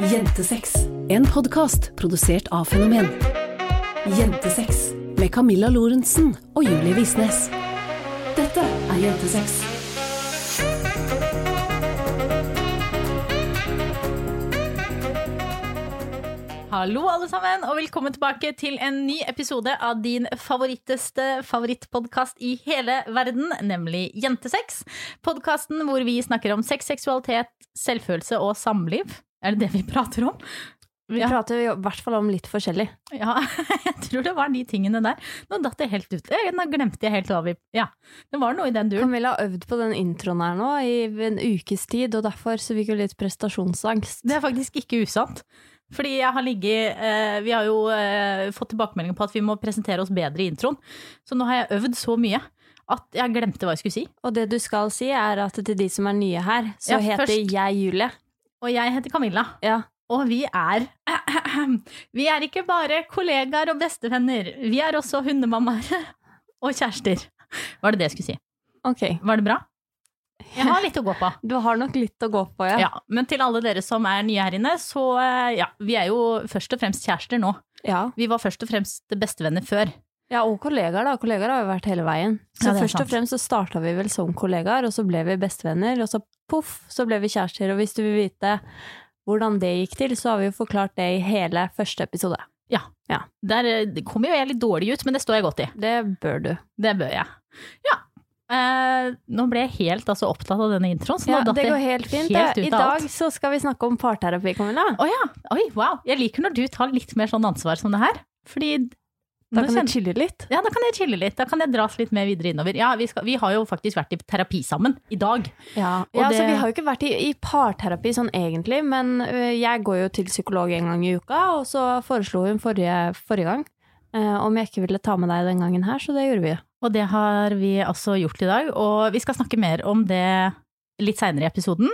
Jentesex. En podkast produsert av Fenomen. Jentesex med Camilla Lorentzen og Julie Visnes. Dette er Jentesex. Hallo alle sammen, og velkommen tilbake til en ny episode av din favoritteste favorittpodkast i hele verden, nemlig Jentesex. Podkasten hvor vi snakker om sex, seksualitet, selvfølelse og samliv. Er det det vi prater om? Vi Ja. prater i hvert fall om litt forskjellig. Ja, jeg tror det var de tingene der. Nå datt det helt ut. Eh, Nå glemte jeg helt hva vi Ja, det var noe i den duren. Camilla har øvd på den introen her nå i en ukes tid, og derfor så fikk hun litt prestasjonsangst. Det er faktisk ikke usant. Fordi jeg har ligget eh, Vi har jo eh, fått tilbakemeldinger på at vi må presentere oss bedre i introen. Så nå har jeg øvd så mye at jeg glemte hva jeg skulle si. Og det du skal si, er at til de som er nye her, så Ja, heter først- jeg Julie. Og jeg heter Camilla. Ja. Og vi er Vi er ikke bare kollegaer og bestevenner. Vi er også hundemammaer og kjærester. Var det det jeg skulle si? Ok. Var det bra? Jeg har litt å gå på. Du har nok litt å gå på, ja. Ja, Men til alle dere som er nye her inne, så eh, ja, vi er jo først og fremst kjærester nå. Ja, Vi var først og fremst bestevenner før. ja og kollegaer, da. Kollegaer har jo vært hele veien. Så Ja, først og fremst så starta vi vel som kollegaer, og så ble vi bestevenner, og så poff, så ble vi kjærester. Og hvis du vil vite hvordan det gikk til, så har vi jo forklart det i hele første episode. Der eh, kommer jo jeg litt dårlig ut, men det står jeg godt i. Det bør du. Det bør jeg. Ja. Eh, nå ble jeg helt altså, opptatt av denne introen. Så Ja, det går helt fint. helt I dag så skal vi snakke om parterapi, Camilla. Å ja. Oi, wow. Jeg liker når du tar litt mer sånn ansvar som det her. Fordi Da kan kjenner- vi chille litt. Ja, da kan jeg chille litt. Da kan jeg dras litt mer videre innover. Ja, vi, skal, vi har jo faktisk vært i terapi sammen i dag. Ja, Og ja det- så Vi har jo ikke vært i, i parterapi sånn egentlig, men jeg går jo til psykolog en gang i uka, og så foreslo hun forrige, forrige gang eh, om jeg ikke ville ta med deg den gangen her, så det gjorde vi. Og det har vi altså gjort i dag. Og vi skal snakke mer om det litt seinere i episoden.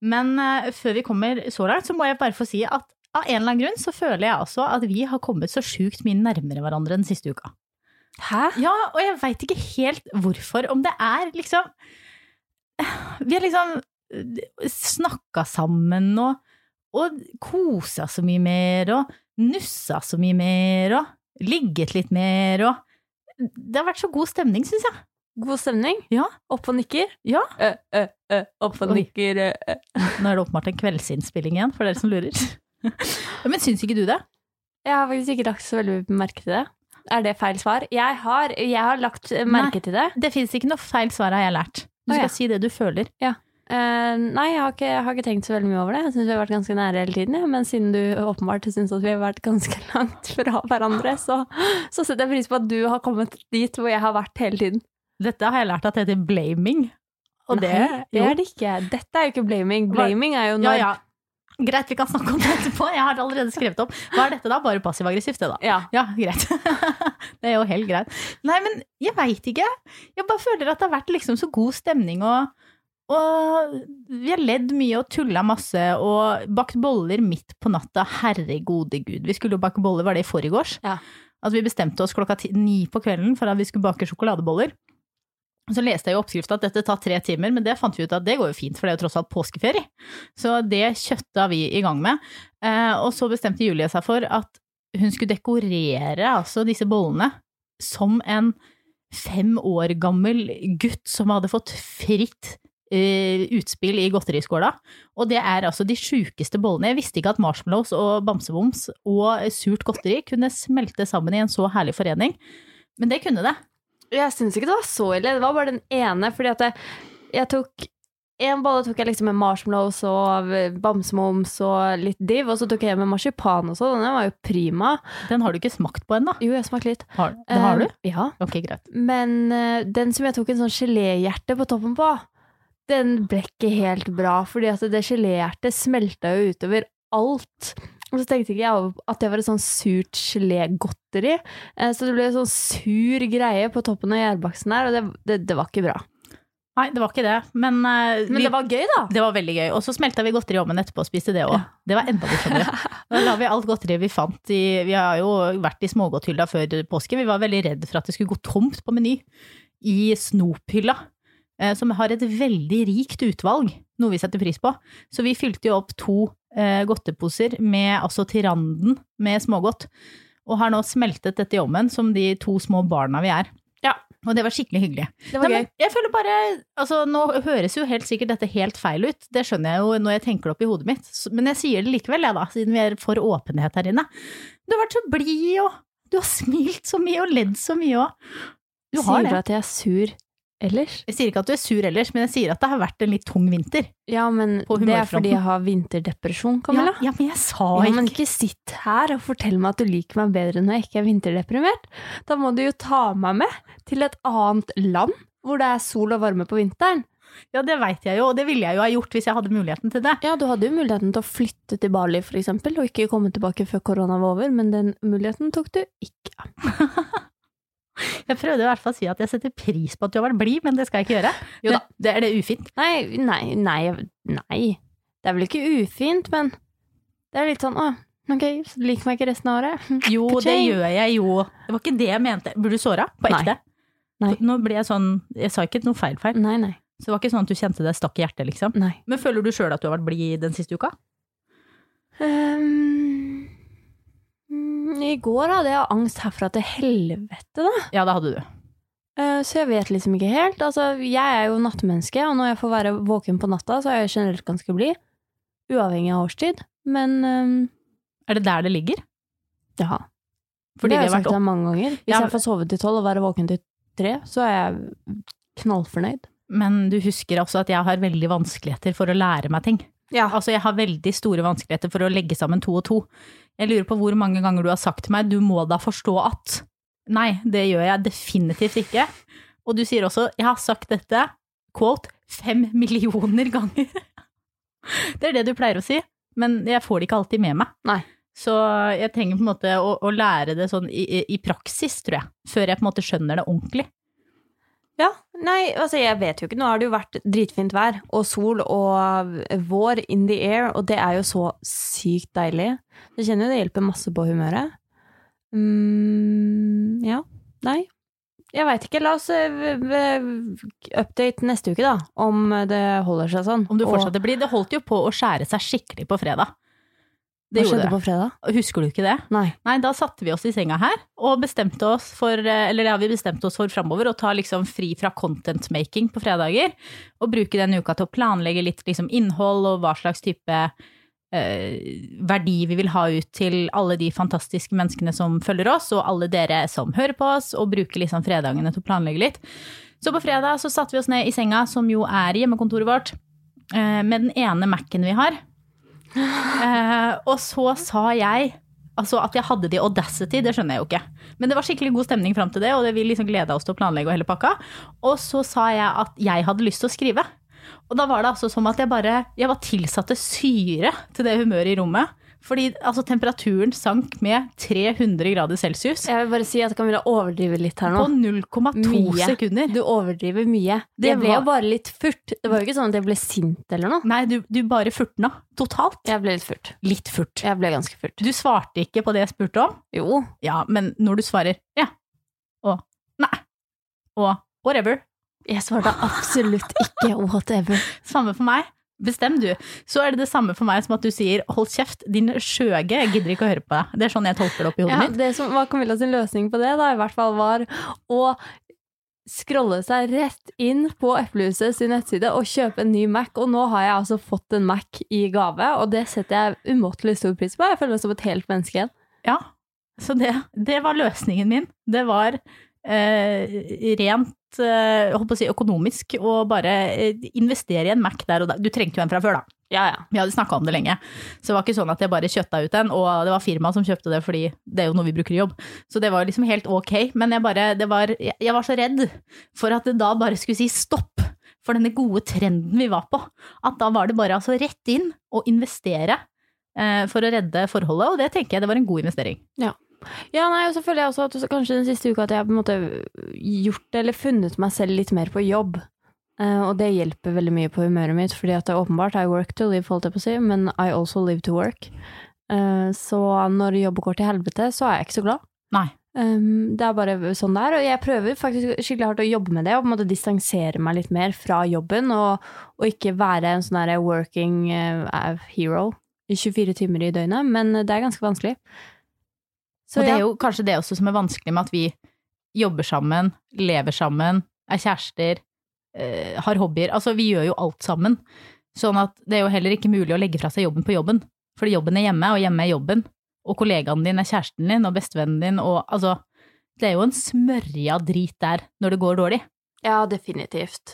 Men eh, før vi kommer så langt, så må jeg bare få si at av en eller annen grunn så føler jeg også at vi har kommet så sjukt mye nærmere hverandre den siste uka. Hæ? Ja, og jeg veit ikke helt hvorfor. Om det er liksom Vi har liksom snakka sammen og, og kosa så mye mer og nussa så mye mer og ligget litt mer og Det har vært så god stemning, syns jeg. God stemning? Ja. Opp og nikker? Ja. Ø, ø, ø, opp og nikker. Nå er det åpenbart en kveldsinnspilling igjen, for dere som lurer. Men syns ikke du det? Jeg har faktisk ikke lagt så veldig merke til det. Er det feil svar? Jeg har, jeg har lagt merke merke til det. Det fins ikke noe feil svar, har jeg lært. Du skal skal ja. si det du føler. Eh, nei, jeg har, ikke, jeg har ikke tenkt så veldig mye over det. Jeg syns vi har vært ganske nære hele tiden. Ja. Men siden du åpenbart syns at vi har vært ganske langt fra hverandre, så, så setter jeg pris på at du har kommet dit hvor jeg har vært hele tiden. Dette har jeg lært at det heter blaming. Og det, Nei, det det er det ikke. Dette er jo ikke blaming. Blaming er jo Ja, når ja. Greit, vi kan snakke om det etterpå. Jeg har allerede skrevet opp. Hva er dette da? Bare passiv-aggressivt, det da. Ja. Ja, greit. Det er jo helt greit. Nei, men jeg veit ikke. Jeg bare føler at det har vært liksom så god stemning, og, og vi har ledd mye og tulla masse, og bakt boller midt på natta. Herre gode gud. Vi skulle jo bake boller, var det i forgårs? Ja. At vi bestemte oss klokka ni på kvelden for at vi skulle bake sjokoladeboller. Så leste jeg jo oppskrifta at dette tar tre timer, men det fant vi ut at det går jo fint, for det er jo tross alt påskeferie. Så det kjøtta vi i gang med. Eh, og så bestemte Julie seg for at hun skulle dekorere altså disse bollene som en fem år gammel gutt som hadde fått fritt eh, utspill i godteriskåla. Og det er altså de sjukeste bollene. Jeg visste ikke at marshmallows og bamseboms og surt godteri kunne smelte sammen i en så herlig forening, men det kunne det. Jeg syns ikke det var så ille. Det var bare den ene, fordi at jeg, jeg tok en bolle tok jeg liksom med marshmallows og bamsemums og litt div, og så tok jeg med marsipan og sånn. Den var jo prima. Den har du ikke smakt på ennå. Jo, jeg smakte litt. Har, det har du? Eh, Ja. Ok, greit. Men uh, den som jeg tok en sånn geléhjerte på toppen på, den ble ikke helt bra, fordi at det geléhjertet smelta jo utover alt. Og så tenkte ikke jeg at det var et sånn surt gelégodteri, eh, så det ble en sånn sur greie på toppen av gjærbaksten der, og det, det, det var ikke bra. Nei, det var ikke det, men, eh, Men vi, det var gøy, da! det var veldig gøy. Og så smelta vi godteri i ovnen etterpå og spiste det òg. Ja. Det var enda morsommere. Da la vi alt godteriet vi fant i Vi har jo vært i smågodthylla før påske. Vi var veldig redd for at det skulle gå tomt på Meny i snophylla. eh, Som har et veldig rikt utvalg, noe vi setter pris på. Så vi fylte jo opp to godteposer med altså til randen med smågodt. Og har nå smeltet dette i ovnen som de to små barna vi er. Ja. Og det var skikkelig hyggelig. Det var Nei, gøy. Jeg føler bare, altså Nå høres jo helt sikkert dette helt feil ut, det skjønner jeg jo når jeg tenker det opp i hodet mitt, men jeg sier det likevel, jeg da, siden vi er for åpenhet her inne. Du har vært så blid, og du har smilt så mye og ledd så mye òg. Du har Sier du at jeg er sur ellers? Jeg sier ikke at du er sur ellers, men jeg sier at det har vært en litt tung vinter. Ja, men det er fordi jeg har vinterdepresjon, Camilla. Ja, ja, men jeg sa ikke Ja, men ikke sitt her og fortell meg at du liker meg bedre når jeg ikke er vinterdeprimert. Da må du jo ta meg med til et annet land hvor det er sol og varme på vinteren. Ja, det veit jeg jo, og det ville jeg jo ha gjort hvis jeg hadde muligheten til det. Ja, du hadde jo muligheten til å flytte til Bali for eksempel, og ikke komme tilbake før korona var over, men den muligheten tok du ikke. Jeg prøvde i hvert fall å si at jeg setter pris på at du har vært blid, men det skal jeg ikke gjøre. Jo da. Det, er det ufint. Nei, nei, nei, nei. Det er vel ikke ufint, men det er litt sånn, å, ok, så liker meg ikke resten av året. Jo, det gjør jeg jo. Det var ikke det jeg mente. Burde du såra? På ekte? Nei. Nå ble jeg sånn Jeg sa ikke noe feil feil. Nei, nei, Så det var ikke sånn at du kjente det stakk i hjertet, liksom. nei. Men føler du sjøl at du har vært blid den siste uka? Mm, I går hadde jeg angst herfra til helvete, da. Ja, det hadde du. Eh, Så jeg vet liksom ikke helt. Altså, jeg er jo nattmenneske, og når jeg får være våken på natta, så er jeg generelt ganske blid. Uavhengig av årstid. Men um, Er det der det ligger? ja. Fordi det har jeg sagt deg mange ganger. Hvis Ja, jeg får sove til tolv og være våken til tre, så er jeg knallfornøyd. Men du husker også at jeg har veldig vanskeligheter for å lære meg ting. Ja. Altså, jeg har veldig store vanskeligheter for å legge sammen to og to. Jeg lurer på hvor mange ganger du har sagt til meg 'du må da forstå at'. Nei, det gjør jeg definitivt ikke. Og du sier også 'jeg har sagt dette', quote, fem millioner ganger. Det er det du pleier å si, men jeg får det ikke alltid med meg. Nei. Så jeg trenger på en måte å, å lære det sånn i, i- praksis, tror jeg, før jeg på en måte skjønner det ordentlig. Ja, nei, altså jeg vet jo ikke. Nå har det jo vært dritfint vær og sol og vår in the air, og det er jo så sykt deilig. Jeg kjenner jo det hjelper masse på humøret. Mm, ja, nei. Jeg veit ikke. La oss eh, update neste uke, da, om det holder seg sånn. Om du Og- blir Det holdt jo på å skjære seg skikkelig på fredag. Det Hva skjedde det. på fredag? Husker du ikke det? Nei. Nei, da satte vi oss i senga her og bestemte oss for, eh, eller det har vi bestemt oss for framover, å ta liksom fri fra content making på fredager. Og bruke den uka til å planlegge litt liksom innhold og hva slags type eh, verdi vi vil ha ut til alle de fantastiske menneskene som følger oss, og alle dere som hører på oss, og bruke liksom fredagene til å planlegge litt. Så på fredag så satte vi oss ned i senga, som jo er hjemmekontoret vårt, eh, med den ene Mac-en vi har. Eh, og så sa jeg Altså At jeg hadde det i Audacity, det skjønner jeg jo ikke. Men det var skikkelig god stemning fram til det, og det vi liksom gleda oss til å planlegge og hele pakka. Og så sa jeg at jeg hadde lyst til å skrive. Og da var det altså som at jeg bare Jeg var tilsatte syre til det humøret i rommet. Fordi altså temperaturen sank med 300 grader celsius Jeg vil bare si at Camilla overdriver litt her nå. på 0,2 sekunder. Du overdriver mye. Det det ble var- jo bare litt furt. Det var jo ikke sånn at jeg ble sint eller noe. Nei, du, du bare furtna. Totalt. Jeg ble litt furt. Litt furt. Jeg ble ganske furt. Du svarte ikke på det jeg spurte om. Jo. Ja, men når du svarer ja og nei og whatever, Jeg svarte absolutt ikke whatever. samme for meg. Bestem du. Så er det det samme for meg som at du sier hold kjeft, din skjøge, jeg gidder ikke å høre på deg. Det er sånn jeg tolker det opp i hodet Ja, mitt. det som var Camilla sin løsning på det, da, i hvert fall var å scrolle seg rett inn på Eplehuset sin nettside og kjøpe en ny Mac. Og nå har jeg altså fått en Mac i gave, og det setter jeg umåtelig stor pris på. Jeg føler meg som et helt menneske igjen. Ja, så det, det var løsningen min. Det var rent eh, på å si økonomisk å bare eh, investere i en Mac der og da. Du trengte jo en fra før, da. Ja, ja. Vi hadde snakka om det lenge. Så det var ikke sånn at jeg bare kjøtta ut en, og det var firmaet som kjøpte det fordi det er jo noe vi bruker i jobb. Så det var liksom helt ok. Men jeg bare det var, jeg, var så redd for at det da bare skulle si stopp for denne gode trenden vi var på. At da var det bare altså rett inn og investere eh, for å redde forholdet, og det tenker jeg det var en god investering. Ja, nei, og så føler jeg også at kanskje den siste uka at jeg har på en måte gjort eller funnet meg selv litt mer på jobb. Uh, og det hjelper veldig mye på humøret mitt, fordi at det er åpenbart I work to live, holdt jeg på å si, men I also live to work. Uh, så når jobb går til helvete, så er jeg ikke så glad. Nei. Um, det er bare sånn det er, og jeg prøver faktisk skikkelig hardt å jobbe med det, og på en måte distansere meg litt mer fra jobben, og, og ikke være en sånn der working uh, hero. 24 timer i døgnet, men det er ganske vanskelig. Så og det er jo kanskje det også som er vanskelig med at vi jobber sammen, lever sammen, er kjærester, øh, har hobbyer. Altså, vi gjør jo alt sammen. Sånn at det er jo heller ikke mulig å legge fra seg jobben på jobben. Fordi jobben er hjemme, og hjemme er jobben. Og kollegaen din er kjæresten din, og bestevennen din, og altså Det er jo en smørja drit der når det går dårlig. Ja, definitivt.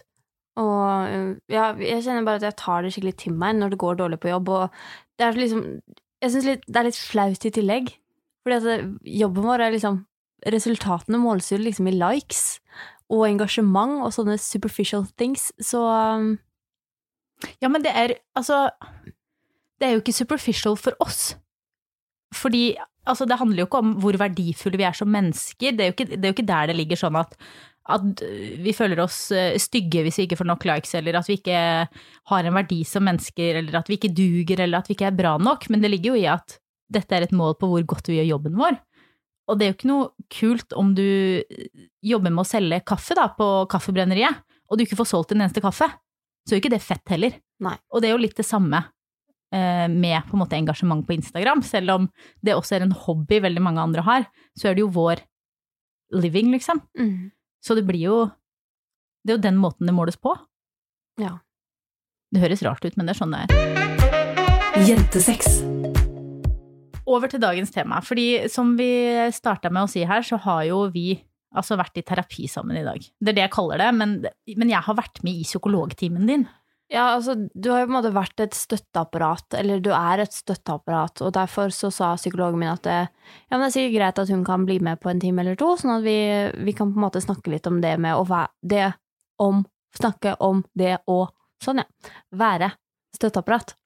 Og øh, ja, jeg kjenner bare at jeg tar det skikkelig til meg når det går dårlig på jobb, og det er liksom Jeg syns det er litt flaut i tillegg. Fordi at jobben vår er liksom Resultatene måles jo liksom i likes og engasjement og sånne superficial things, så um, Ja, men det er altså Det er jo ikke superficial for oss. Fordi altså, det handler jo ikke om hvor verdifulle vi er som mennesker. Det er jo ikke, det er jo ikke der det ligger sånn at, at vi føler oss eh, stygge hvis vi ikke får nok likes, eller at vi ikke har en verdi som mennesker, eller at vi ikke duger, eller at vi ikke er bra nok. Men det ligger jo i at dette er et mål på hvor godt vi gjør jobben vår. Og det er jo ikke noe kult om du jobber med å selge kaffe da, på Kaffebrenneriet, og du ikke får solgt en eneste kaffe. Så er jo ikke det fett heller. Nei. Og det er jo litt det samme eh, med på en måte engasjement på Instagram. Selv om det også er en hobby veldig mange andre har, så er det jo vår living, liksom. mm, Så det blir jo Det er jo den måten det måles på. Ja. Det høres rart ut, men det er sånn det er. Jentesex. Over til dagens tema. Fordi som vi starta med å si her, så har jo vi altså vært i terapi sammen i dag. Det er det jeg kaller det, men, men jeg har vært med i psykologtimen din. Ja, altså, du har jo på en måte vært et støtteapparat, eller du er et støtteapparat, og derfor så sa psykologen min at det, ja, men det er sikkert greit at hun kan bli med på en time eller to, sånn at vi, vi kan på en måte snakke litt om det med å være det om Snakke om det å Sånn, ja. Være støtteapparat.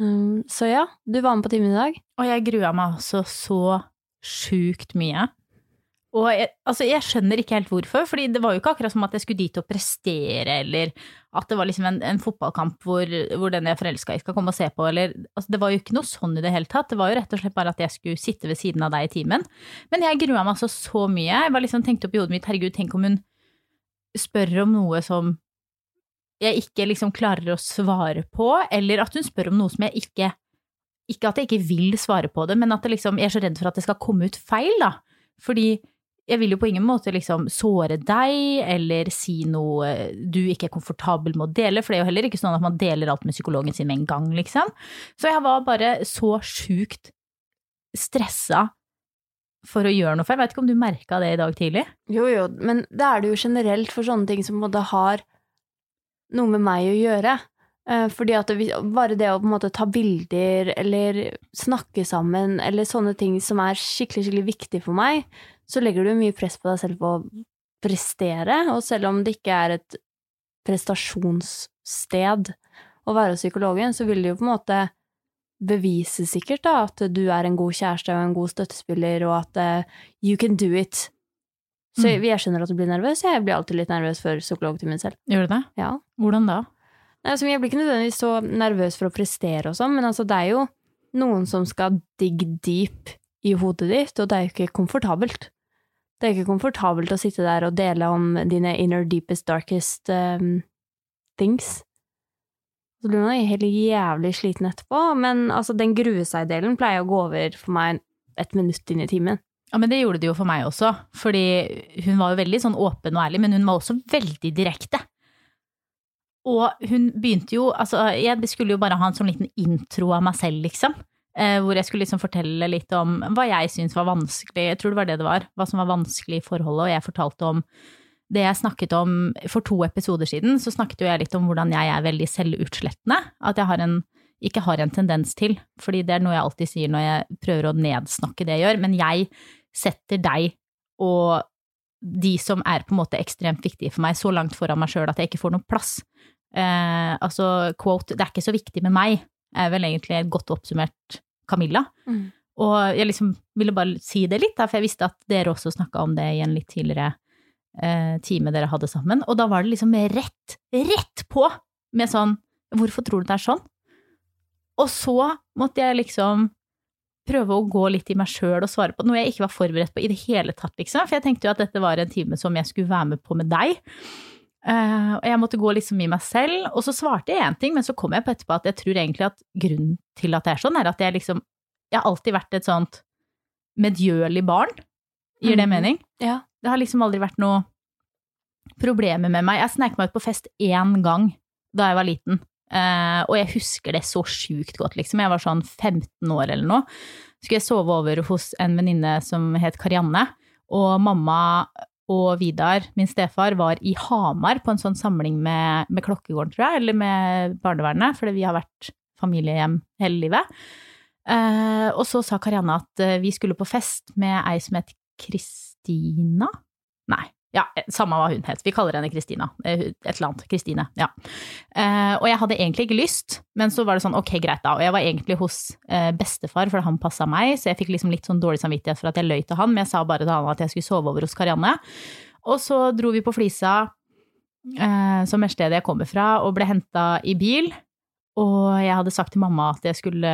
Um, så ja, du var med på timen i dag. Og jeg grua meg altså så sjukt mye. Og jeg, altså jeg skjønner ikke helt hvorfor, fordi det var jo ikke akkurat som at jeg skulle dit og prestere, eller at det var liksom en, en fotballkamp hvor, hvor den jeg er forelska i skal komme og se på, eller altså Det var jo ikke noe sånn i det hele tatt. Det var jo rett og slett bare at jeg skulle sitte ved siden av deg i timen. Men jeg grua meg altså så mye. Jeg bare liksom tenkte opp i hodet mitt, herregud, tenk om hun spør om noe som jeg ikke liksom klarer å svare på, eller at hun spør om noe som jeg ikke Ikke at jeg ikke vil svare på det, men at liksom, jeg er så redd for at det skal komme ut feil, da. Fordi jeg vil jo på ingen måte liksom såre deg, eller si noe du ikke er komfortabel med å dele, for det er jo heller ikke sånn at man deler alt med psykologen sin med en gang, liksom. Så jeg var bare så sjukt stressa for å gjøre noe, feil. Veit ikke om du merka det i dag tidlig? Jo, jo, men det er det jo generelt for sånne ting som på en har noe med meg å gjøre. Eh, Fordi at det, bare det å på en måte ta bilder eller snakke sammen eller sånne ting som er skikkelig, skikkelig viktig for meg, så legger du mye press på deg selv på å prestere, og selv om det ikke er et prestasjonssted å være psykologen, så vil det jo på en måte bevise sikkert da at du er en god kjæreste og en god støttespiller, og at uh, you can do it. Så Mm. jeg skjønner at du blir nervøs. Jeg blir alltid litt nervøs for psykologtimen selv. Gjør du det? Ja. Hvordan da? Altså, jeg blir ikke nødvendigvis så nervøs for å prestere og sånn, men altså, det er jo noen som skal dig deep i hodet ditt, og det er jo ikke komfortabelt. Det er ikke komfortabelt å sitte der og dele om dine inner deepest, darkest um, things. Så blir man helt jævlig sliten etterpå, men altså, den grue seg-delen pleier å gå over for meg et minutt inn i timen. Ja, men det gjorde det jo for meg også, fordi hun var jo veldig sånn åpen og ærlig, men hun var også veldig direkte. Og hun begynte jo, altså jeg skulle jo bare ha en sånn liten intro av meg selv, liksom. Eh, hvor jeg skulle liksom fortelle litt om hva jeg syntes var vanskelig, jeg tror det var det det var, hva som var vanskelig i forholdet, og jeg fortalte om det jeg snakket om for to episoder siden, så snakket jo jeg litt om hvordan jeg er veldig selvutslettende, at jeg har en, ikke har en tendens til, fordi det er noe jeg alltid sier når jeg prøver å nedsnakke det jeg gjør, men jeg setter deg og de som er på en måte ekstremt viktige for meg, så langt foran meg sjøl at jeg ikke får noen plass. Eh, altså, quote, det er ikke så viktig med meg, er vel egentlig godt oppsummert Camilla. Mm. Og jeg liksom ville bare si det litt, for jeg visste at dere også snakka om det i en litt tidligere eh, time dere hadde sammen. Og da var det liksom rett, rett på med sånn Hvorfor tror du det er sånn? Og så måtte jeg liksom prøve å gå litt i meg sjøl og svare på noe jeg ikke var forberedt på i det hele tatt, liksom. For jeg tenkte jo at dette var en time som jeg skulle være med på med deg. Eh, og jeg måtte gå liksom i meg selv, og så svarte jeg én ting, men så kom jeg på etterpå at jeg tror egentlig at grunnen til at det er sånn, er at jeg liksom Jeg har alltid vært et sånt medgjørlig barn. Gir det mening? mening? Ja. Det har liksom aldri vært noe problemer med meg. Jeg snek meg ut på fest én gang da jeg var liten, eh, og jeg husker det så sjukt godt, liksom. Jeg var sånn 15 år eller noe. Skulle jeg sove over hos en venninne som het Karianne, og mamma og Vidar, min stefar, var i Hamar på en sånn samling med, med Klokkegården, tror jeg, eller med barnevernet, fordi vi har vært familiehjem hele livet. Uh, og så sa Karianne at eh, vi skulle på fest med ei som het Kristina? Nei. Ja, samme hva hun het. Vi kaller henne Kristina. Eh, Et eller annet. Kristine. Ja. Eh, og jeg hadde egentlig ikke lyst, men så var det sånn, ok, greit da. Og jeg var egentlig hos eh, bestefar, for han passa meg, så jeg fikk liksom litt sånn dårlig samvittighet for at jeg løy til han, men jeg sa bare til han at jeg skulle sove over hos Karianne. Og så dro vi på Flisa, som er stedet jeg kommer fra, og ble henta i bil. Og jeg hadde sagt til mamma at jeg skulle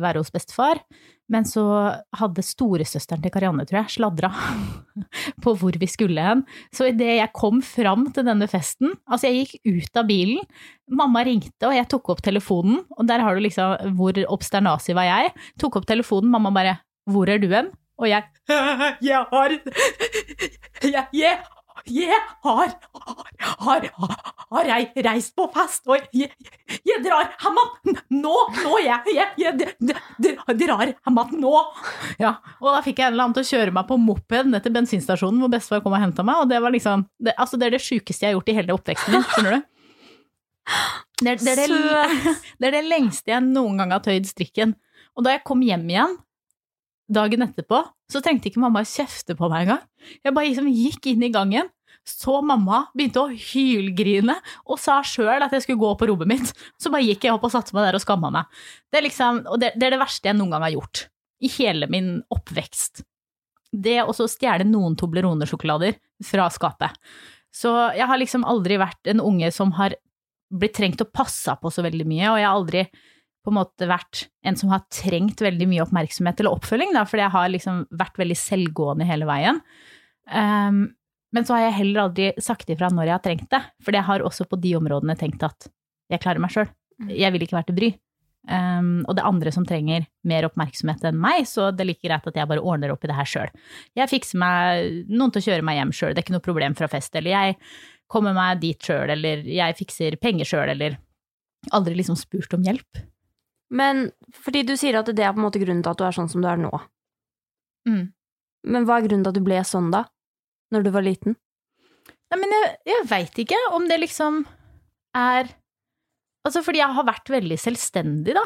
være hos bestefar, men så hadde storesøsteren til Karianne, tror jeg, sladra på hvor vi skulle hen. Så idet jeg kom fram til denne festen, altså jeg gikk ut av bilen, mamma ringte og jeg tok opp telefonen, og der har du liksom hvor obsternasi var jeg, tok opp telefonen, mamma bare 'hvor er du hen?' Og jeg 'jeg har jeg, jeg, jeg har, har, har, har jeg reist på fest, og jeg, jeg drar hjem igjen nå, nå, jeg, jeg, jeg drar hjem igjen nå. Ja, og da fikk jeg en eller annen til å kjøre meg på moped ned til bensinstasjonen hvor bestefar kom og henta meg, og det var liksom det, Altså, det er det sjukeste jeg har gjort i hele oppveksten min, skjønner du? Det er, det, er det, det er det lengste jeg noen gang har tøyd strikken. Og da jeg kom hjem igjen dagen etterpå, så trengte ikke mamma å kjefte på meg engang. Jeg bare liksom gikk inn i gangen, så mamma begynte å hylgrine og sa sjøl at jeg skulle gå på rommet mitt. Så bare gikk jeg opp og satte meg der og skamma meg. Det er liksom, det, det er det verste jeg noen gang har gjort. I hele min oppvekst. Det å stjele noen Toblerone-sjokolader fra skapet. Så jeg har liksom aldri vært en unge som har blitt trengt og passa på så veldig mye, og jeg har aldri på en måte vært en som har trengt veldig mye oppmerksomhet eller oppfølging, da, fordi jeg har liksom vært veldig selvgående hele veien. Um, men så har jeg heller aldri sagt ifra når jeg har trengt det, fordi jeg har også på de områdene tenkt at jeg klarer meg sjøl. Jeg vil ikke være til bry. Um, og det er andre som trenger mer oppmerksomhet enn meg, så det er like greit at jeg bare ordner opp i det her sjøl. Jeg fikser meg noen til å kjøre meg hjem sjøl, det er ikke noe problem fra fest, eller jeg kommer meg dit sjøl, eller jeg fikser penger sjøl, eller aldri liksom spurt om hjelp. Men fordi du sier at det er på en måte grunnen til at du er sånn som du er nå. Mm. Men hva er grunnen til at du ble sånn da? Når du var liten? Nei, men jeg, jeg veit ikke om det liksom er Altså, fordi jeg har vært veldig selvstendig, da.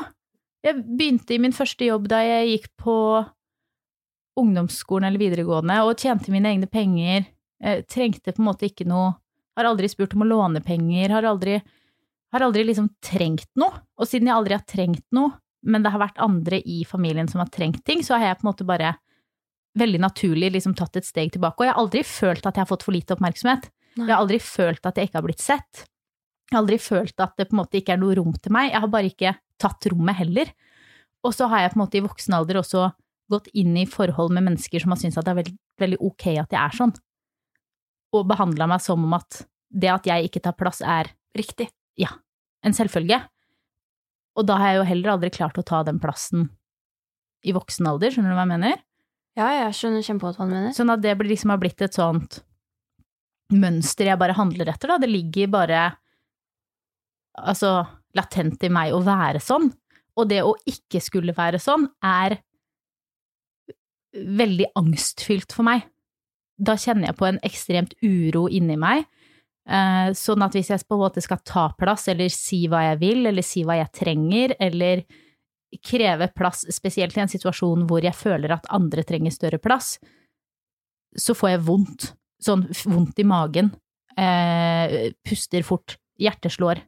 Jeg begynte i min første jobb da jeg gikk på ungdomsskolen eller videregående og tjente mine egne penger. Jeg trengte på en måte ikke noe Har aldri spurt om å låne penger, har aldri, har aldri liksom trengt noe. Og siden jeg aldri har trengt noe, men det har vært andre i familien som har trengt ting, så har jeg på en måte bare veldig naturlig liksom tatt et steg tilbake. Og jeg har aldri følt at jeg har fått for lite oppmerksomhet. Nei. Jeg har aldri følt at jeg ikke har blitt sett. Jeg har aldri følt at det på en måte ikke er noe rom til meg. Jeg har bare ikke tatt rommet heller. Og så har jeg på en måte i voksen alder også gått inn i forhold med mennesker som har syntes at det er veldig, veldig ok at jeg er sånn. Og behandla meg som om at det at jeg ikke tar plass, er Riktig. Ja. en selvfølge. Og da har jeg jo heller aldri klart å ta den plassen i voksen alder, skjønner du hva jeg mener? Ja, jeg skjønner kjempegodt hva du mener. Sånn at det liksom har blitt et sånt mønster jeg bare handler etter, da. Det ligger bare altså latent i meg å være sånn. Og det å ikke skulle være sånn er veldig angstfylt for meg. Da kjenner jeg på en ekstremt uro inni meg. Eh, Sånn at hvis jeg på en måte skal ta plass, eller si hva jeg vil, eller si hva jeg trenger, eller kreve plass, spesielt i en situasjon hvor jeg føler at andre trenger større plass, så får jeg vondt. Sånn vondt i magen. Eh, puster fort. Hjertet slår.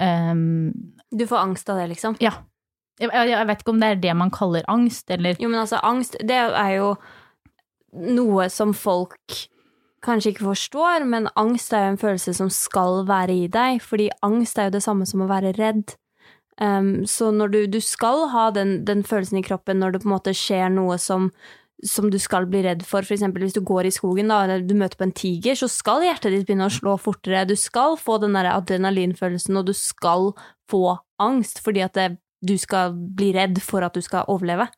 Um, Du får angst av det, liksom. ja. Jeg, jeg, vet ikke om det er det man kaller angst, eller Jo, men altså, angst, det er jo noe som folk kanskje ikke forstår, men angst er jo en følelse som skal være i deg, fordi angst er jo det samme som å være redd. Um, så når du, du skal ha den, den følelsen i kroppen når det på en måte skjer noe som som du skal bli redd for. Eksempel hvis du går i skogen da, eller du møter på en tiger, så skal hjertet ditt begynne å slå fortere. Du skal få den der adrenalinfølelsen, og du skal få angst fordi at det, du skal bli redd for at du skal overleve.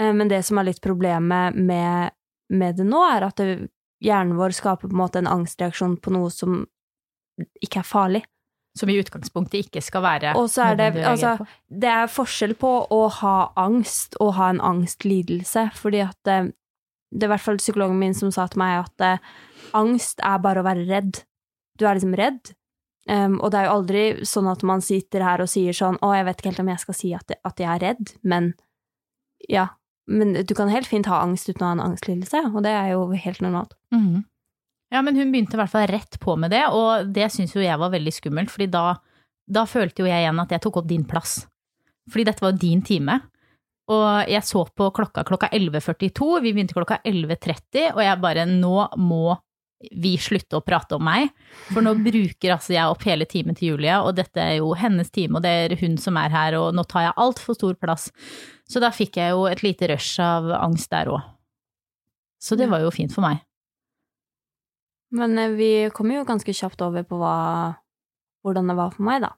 Um, Men det som er litt problemet med, med det nå, er at det, hjernen vår skaper på en måte en angstreaksjon på noe som ikke er farlig. Som i utgangspunktet ikke skal være Og så er det, altså, det er forskjell på å ha angst og ha en angstlidelse, fordi at det, det er i hvert fall psykologen min som sa til meg at eh, angst er bare å være redd. Du er liksom redd, um, og det er jo aldri sånn at man sitter her og sier sånn å, jeg vet ikke helt om jeg skal si at, at jeg er redd, men ja. Men du kan helt fint ha angst uten å ha en angstlidelse, og det er jo helt normalt. Mhm. Ja, men hun begynte i hvert fall rett på med det, og det syns jo jeg var veldig skummelt, fordi da, da følte jo jeg igjen at jeg tok opp din plass. Fordi dette var jo din time. Og jeg så på klokka klokka 11.42, vi begynte klokka 11.30, og jeg bare nå må vi slutte å prate om meg, for nå bruker altså jeg opp hele timen til Julie, og dette er jo hennes time, og det er hun som er her, og nå tar jeg altfor stor plass. Så da fikk jeg jo et lite rush av angst der òg. Så det var jo fint for meg. Men eh, vi kom jo ganske kjapt over på hva, hvordan det var for meg, da.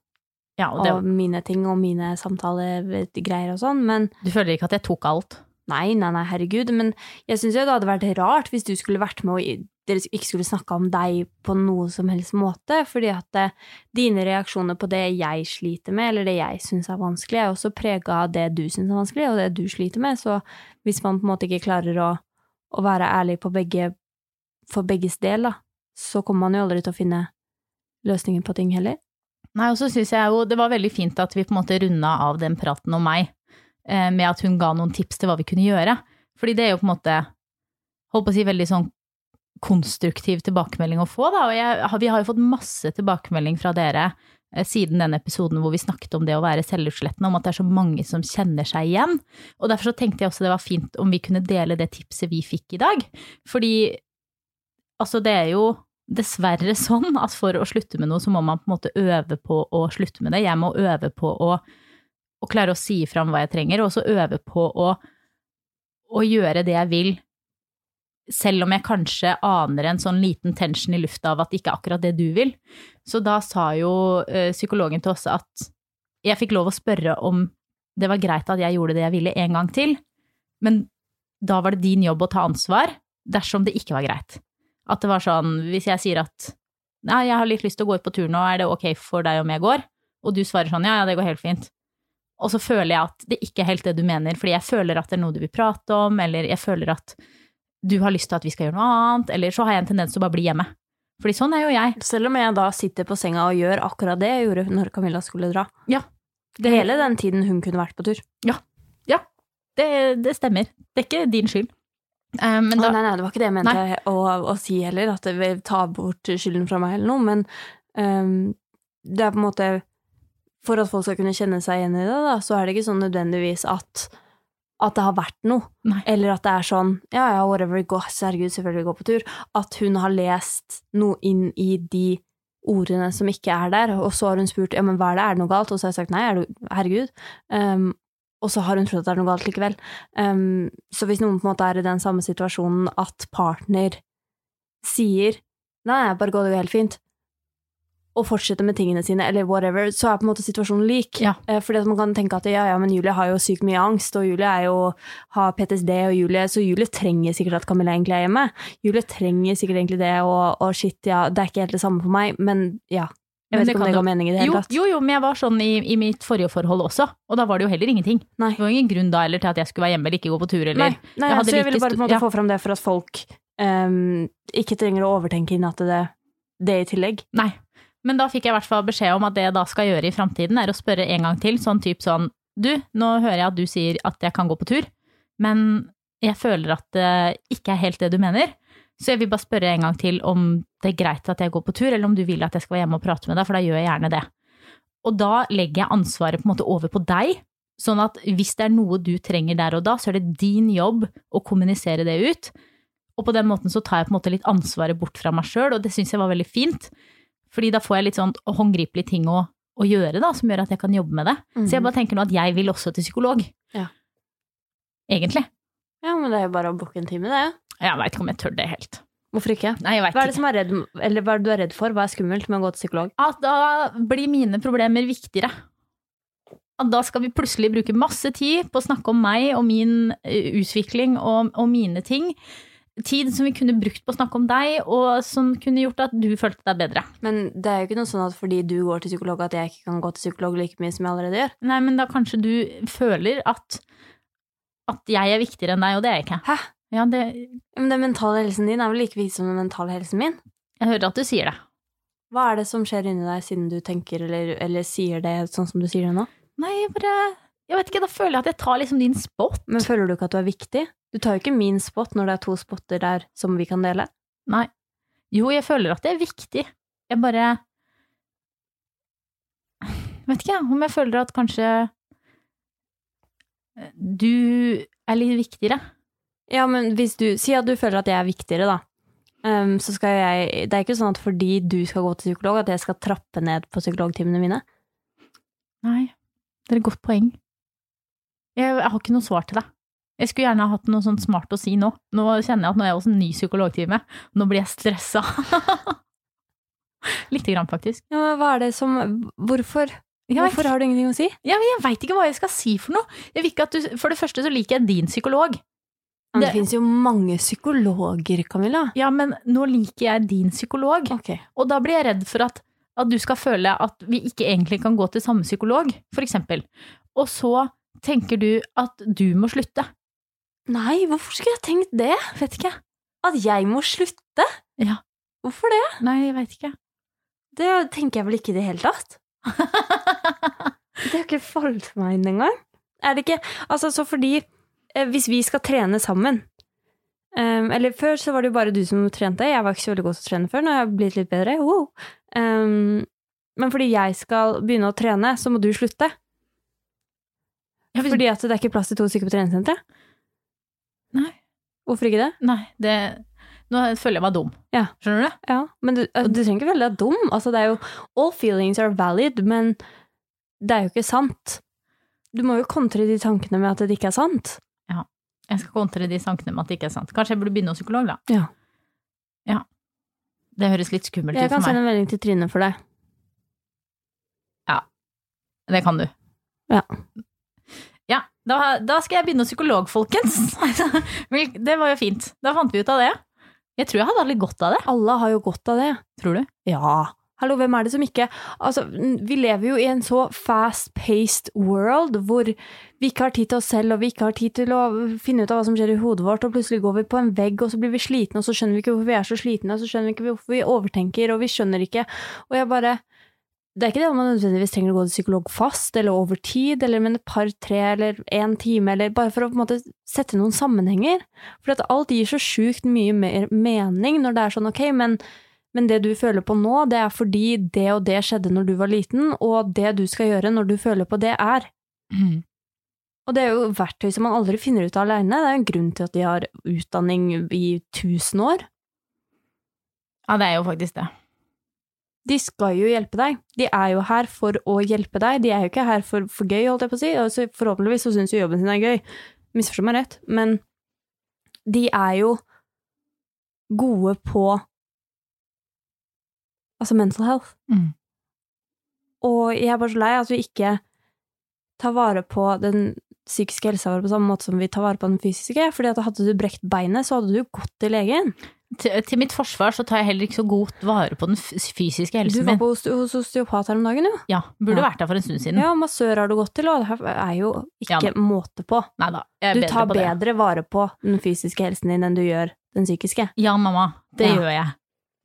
Ja, og det, Og mine ting og mine samtalegreier og sånn, men Du føler ikke at jeg tok alt? Nei, nei, nei, herregud, men jeg syns jo det hadde vært rart hvis du skulle vært med og dere ikke skulle snakka om deg på noe som helst måte, fordi at eh, dine reaksjoner på det jeg sliter med, eller det jeg syns er vanskelig, er også prega av det du syns er vanskelig, og det du sliter med, så hvis man på en måte ikke klarer å, å være ærlig på begge, for begges del, da, så kommer man jo aldri til å finne løsningen på ting heller. Nei, og så syns jeg jo det var veldig fint at vi på en måte runda av den praten om meg, eh, med at hun ga noen tips til hva vi kunne gjøre. Fordi det er jo på en måte, holdt på å si, veldig sånn konstruktiv tilbakemelding å få, da. Og jeg, vi har jo fått masse tilbakemelding fra dere eh, siden den episoden hvor vi snakket om det å være selvutslettende, om at det er så mange som kjenner seg igjen. Og derfor så tenkte jeg også det var fint om vi kunne dele det tipset vi fikk i dag. Fordi altså, det er jo dessverre sånn at for å slutte med noe, så må man på en måte øve på å slutte med det. Jeg må øve på å, å klare å si fram hva jeg trenger, og også øve på å, å gjøre det jeg vil, selv om jeg kanskje aner en sånn liten tension i lufta av at det ikke er akkurat det du vil. Så da sa jo eh, psykologen til oss at jeg fikk lov å spørre om det var greit at jeg gjorde det jeg ville en gang til, men da var det din jobb å ta ansvar dersom det ikke var greit. At det var sånn, hvis jeg sier at ja, jeg har litt lyst til å gå ut på tur nå, er det ok for deg om jeg går? Og du svarer sånn, ja, ja, det går helt fint. Og så føler jeg at det ikke er helt det du mener, fordi jeg føler at det er noe du vil prate om, eller jeg føler at du har lyst til at vi skal gjøre noe annet, eller så har jeg en tendens til å bare bli hjemme. Fordi sånn er jo jeg. Selv om jeg da sitter på senga og gjør akkurat det jeg gjorde når Camilla skulle dra. Ja. Det hele den tiden hun kunne vært på tur. Ja. Det, det stemmer. Det er ikke din skyld. Men Å, da, nei, nei, det var ikke det jeg mente å, å si heller, at det vil ta bort skylden fra meg eller noe, men um, det er på en måte For at folk skal kunne kjenne seg igjen i det, da, så er det ikke sånn nødvendigvis at at det har vært noe, Nei. eller at det er sånn ja, ja, whatever, gå, herregud, selvfølgelig gå på tur. At hun har lest noe inn i de ordene som ikke er der, og så har hun spurt ja, men hva er det, er det noe galt? Og så har jeg sagt nei, er du, herregud. Um, og så har hun trodd at det er noe galt likevel. Um, så hvis noen på en måte er i den samme situasjonen at partner sier nei, bare gå, det går helt fint, og fortsetter med tingene sine, eller whatever, så er på en måte situasjonen lik. Ja. Eh, Fordi at man kan tenke at ja, ja, men Julie har jo sykt mye angst, og Julie er jo, har PTSD, og Julie, så Julie trenger sikkert at Camilla egentlig er hjemme. Julie trenger sikkert egentlig det, og, og shit, ja, det er ikke helt det samme for meg, men ja. Jeg vet ikke om det ga mening i det hele tatt. jo, jo, men jeg var sånn i, i mitt forrige forhold også, og da var det jo heller ingenting. Nei. Det var ingen grunn da eller til at jeg skulle være hjemme eller ikke gå på tur, eller Nei, nei jeg hadde så jeg ville bare på en måte ja. få fram det for at folk um, ikke trenger å overtenke inn at det, det i tillegg. Nei. Men da fikk jeg i hvert fall beskjed om at det jeg da skal gjøre i framtiden, er å spørre en gang til, sånn type sånn Du, nå hører jeg at du sier at jeg kan gå på tur, men jeg føler at det ikke er helt det du mener. Så jeg vil bare spørre en gang til om det er greit at jeg går på tur, eller om du vil at jeg skal være hjemme og prate med deg, for da gjør jeg gjerne det. Og da legger jeg ansvaret på en måte over på deg, sånn at hvis det er noe du trenger der og da, så er det din jobb å kommunisere det ut. Og på den måten så tar jeg på en måte litt ansvaret bort fra meg sjøl, og det syns jeg var veldig fint. Fordi da får jeg litt sånn håndgripelige ting å, å gjøre, da, som gjør at jeg kan jobbe med det. Så jeg bare tenker nå at jeg vil også til psykolog. Ja. Egentlig. Ja, men det er jo bare å booke en time, det. Jeg veit ikke om jeg tør det helt. Hvorfor ikke? Nei, Hva er det som er redd, eller hva er det du er redd for? Hva er skummelt med å gå til psykolog? At da blir mine problemer viktigere. At da skal vi plutselig bruke masse tid på å snakke om meg og min eh, utvikling og, og mine ting. Tid som vi kunne brukt på å snakke om deg, og som kunne gjort at du følte deg bedre. Men det er jo ikke noe sånn at fordi du går til psykolog, at jeg ikke kan gå til psykolog like mye som jeg allerede gjør. Nei, men da kanskje du føler at, at jeg er viktigere enn deg, og det er jeg ikke. Hæ? Ja, det, Men den mentale helsen din er vel like viktig som den mentale helsen min? jeg hører at du sier det. Hva er det som skjer inni deg siden du tenker eller, eller sier det sånn som du sier det nå? Nei, jeg bare Jeg vet ikke, da føler jeg at jeg tar liksom din spot. Men føler du ikke at du er viktig? Du tar jo ikke min spot når det er to spotter der som vi kan dele. Nei. Jo, jeg føler at det er viktig. Jeg bare Vet ikke om jeg føler at kanskje du er litt viktigere. Ja, men hvis du Si at du føler at jeg er viktigere, da. Um, så skal jeg Det er ikke sånn at fordi du skal gå til psykolog, at jeg skal trappe ned på psykologtimene mine. Nei, det er et godt poeng. Jeg, jeg har ikke noe svar til deg. Jeg skulle gjerne ha hatt noe sånt smart å si nå. Nå kjenner jeg at nå er jeg hos en ny psykologtime. Nå blir jeg stressa. Lite grann, faktisk. Ja, men hva er det som Hvorfor? Hvorfor har du ingenting å si? Ja, jeg veit ikke hva jeg skal si for noe. Du, for det første så liker jeg din psykolog. Men det, Det- finnes jo mange psykologer, Camilla. Ja, men nå liker jeg din psykolog. Okay. Og da blir jeg redd for at, at du skal føle at vi ikke egentlig kan gå til samme psykolog, for eksempel. Og så tenker du at du må slutte. Nei, hvorfor skulle jeg tenkt det? Vet ikke. At jeg må slutte? Ja. Hvorfor det? Nei, jeg veit ikke. Det tenker jeg vel ikke i det hele tatt. Det har ikke falt meg inn engang. Er det ikke Altså, så fordi Hvis vi skal trene sammen um, Eller før så var det jo bare du som trente. Jeg var ikke så veldig god til å trene før. Nå har jeg blitt litt bedre. Wow. Um, men fordi jeg skal begynne å trene, så må du slutte. Fordi at det er ikke plass til to stykker på treningssenteret. Nei. Hvorfor ikke det? Nei, det Nå føler jeg meg dum. Ja. Skjønner du? Ja, men du, eh, du trenger ikke føle deg dum. Altså, det er jo All feelings are valid, men det er jo ikke sant. Du må jo kontre de tankene med at det ikke er sant. Jeg skal kontre de sankene med at det ikke er sant. Kanskje jeg burde begynne hos psykolog, da. Ja. Ja. Det høres litt skummelt Jeg ut kan for sende meg. en melding til Trine for deg. Ja. Det kan du. Ja. Ja, da, da skal jeg begynne hos psykolog, folkens. Det var jo fint. Da fant vi ut av det. Jeg tror jeg hadde litt godt av det. Alle har jo godt av det. Tror du? Ja. Hallo, hvem er det som ikke Altså, vi lever jo i en så fast-paced world hvor vi ikke har tid til oss selv, og vi ikke har tid til å finne ut av hva som skjer i hodet vårt, og plutselig går vi på en vegg, og så blir vi slitne, og så skjønner vi ikke hvorfor vi er så slitne, og så skjønner vi ikke hvorfor vi overtenker, og vi skjønner ikke Og jeg bare Det er ikke det at man nødvendigvis trenger å gå til psykolog fast, eller over tid, eller med et par, tre, eller én time, eller bare for å på en måte sette noen sammenhenger. For at alt gir så sjukt mye mer mening når det er sånn, ok, men men det du føler på nå, det er fordi det og det skjedde når du var liten, og det du skal gjøre når du føler på det, er. Og det er jo verktøy som man aldri finner ut av aleine. Det er en grunn til at de har utdanning i tusen år. Ja, det er jo faktisk det. De skal jo hjelpe deg. De er jo her for å hjelpe deg. De er jo ikke her for, for gøy, holdt jeg på å si. Altså, forhåpentligvis så syns jo jobben sin er gøy. Misforstå meg rett. Men de er jo gode på altså mental health. Mm. Og jeg er bare så lei at vi ikke tar vare på den psykiske helsa vår på samme måte som vi tar vare på den fysiske. Fordi at hadde du brekt beinet, så hadde du gått til legen. Til, til mitt forsvar så tar jeg heller ikke så godt vare på den fysiske helsen min. Du var på hos osteopat her om dagen, jo. Ja, burde Ja. vært der for en stund siden. Ja, massør har du gått til, og det er jo ikke Ja, måte på. Neida, Du tar på det. bedre vare på den fysiske helsen din enn du gjør den psykiske. Ja, mamma, det Ja. gjør jeg.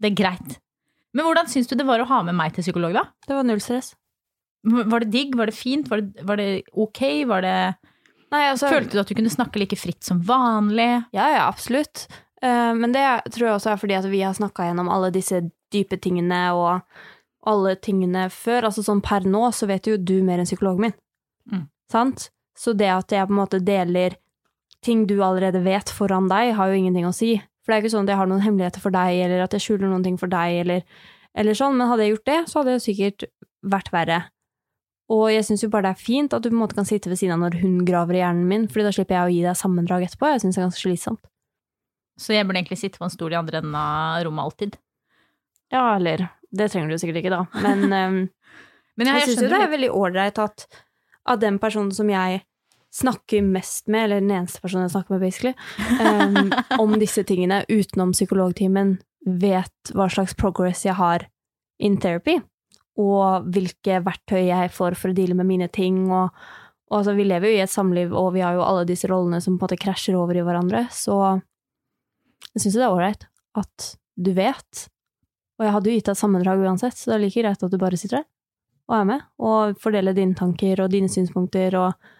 Det er greit. Men hvordan syns du det var å ha med meg til psykolog, da? Det var null stress. Var det digg? Var det fint? Var det, var det ok? Var det Nei, altså Følte du at du kunne snakke like fritt som vanlig? Ja, ja, absolutt. Eh, men det tror jeg også er fordi at vi har snakka gjennom alle disse dype tingene og alle tingene før. Altså sånn per nå så vet jo du mer enn psykologen min. Mm. Sant? Så det at jeg på en måte deler ting du allerede vet foran deg, har jo ingenting å si. For det er ikke sånn at jeg har noen hemmeligheter for deg, eller at jeg skjuler noen ting for deg, eller, eller sånn. Men hadde jeg gjort det, så hadde det sikkert vært verre. Og jeg syns jo bare det er fint at du på en måte kan sitte ved siden av når hun graver i hjernen min, fordi da slipper jeg å gi deg sammendrag etterpå. Jeg syns det er ganske slitsomt. Så jeg burde egentlig sitte på en stol i andre enden av rommet alltid. Ja, eller Det trenger du sikkert ikke, da. Men um, Men jeg, jeg, jeg syns jo det er veldig ålreit at av den personen som jeg snakker mest med, eller den eneste personen jeg snakker med, basically, um, om disse tingene utenom psykologtimen, vet hva slags progress jeg har in therapy, og hvilke verktøy jeg får for å deale med mine ting, og, og altså, vi lever jo i et samliv, og vi har jo alle disse rollene som på en måte krasjer over i hverandre, så jeg syns det er ålreit at du vet, og jeg hadde jo gitt deg et sammendrag uansett, så det er like greit at du bare sitter der og er med, og fordeler dine tanker og dine synspunkter, og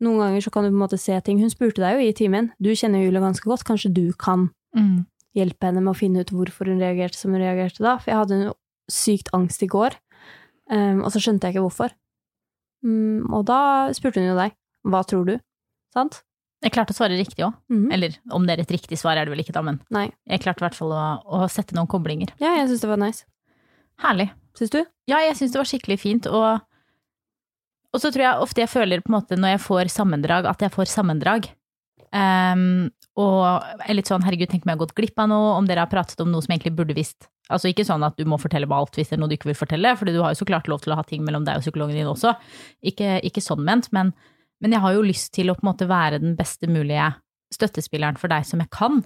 noen ganger så kan du på en måte se ting. Hun spurte deg jo i timen, du kjenner Julie ganske godt, kanskje du kan Mm. hjelpe henne med å finne ut hvorfor hun reagerte som hun reagerte da, for jeg hadde en sykt angst i går, um, og så skjønte jeg ikke hvorfor. Um, og da spurte hun jo deg, hva tror du? Sant? Jeg klarte å svare riktig òg. Mhm. Eller om det er et riktig svar, er det vel ikke, da, men Nei. jeg klarte i hvert fall å, å sette noen koblinger. Ja, jeg syns det var nice. Herlig. Syns du? Ja, jeg syns det var skikkelig fint, og, og så tror jeg ofte jeg føler på en måte når jeg får sammendrag, at jeg får sammendrag. Um, og er litt sånn, herregud, tenk om jeg har gått glipp av noe, om dere har pratet om noe som egentlig burde visst. Altså ikke sånn at du må fortelle meg alt hvis det er noe du ikke vil fortelle, for du har jo så klart lov til å ha ting mellom deg og psykologen din også. Ikke, ikke sånn ment, men, men jeg har jo lyst til å på en måte være den beste mulige støttespilleren for deg som jeg kan.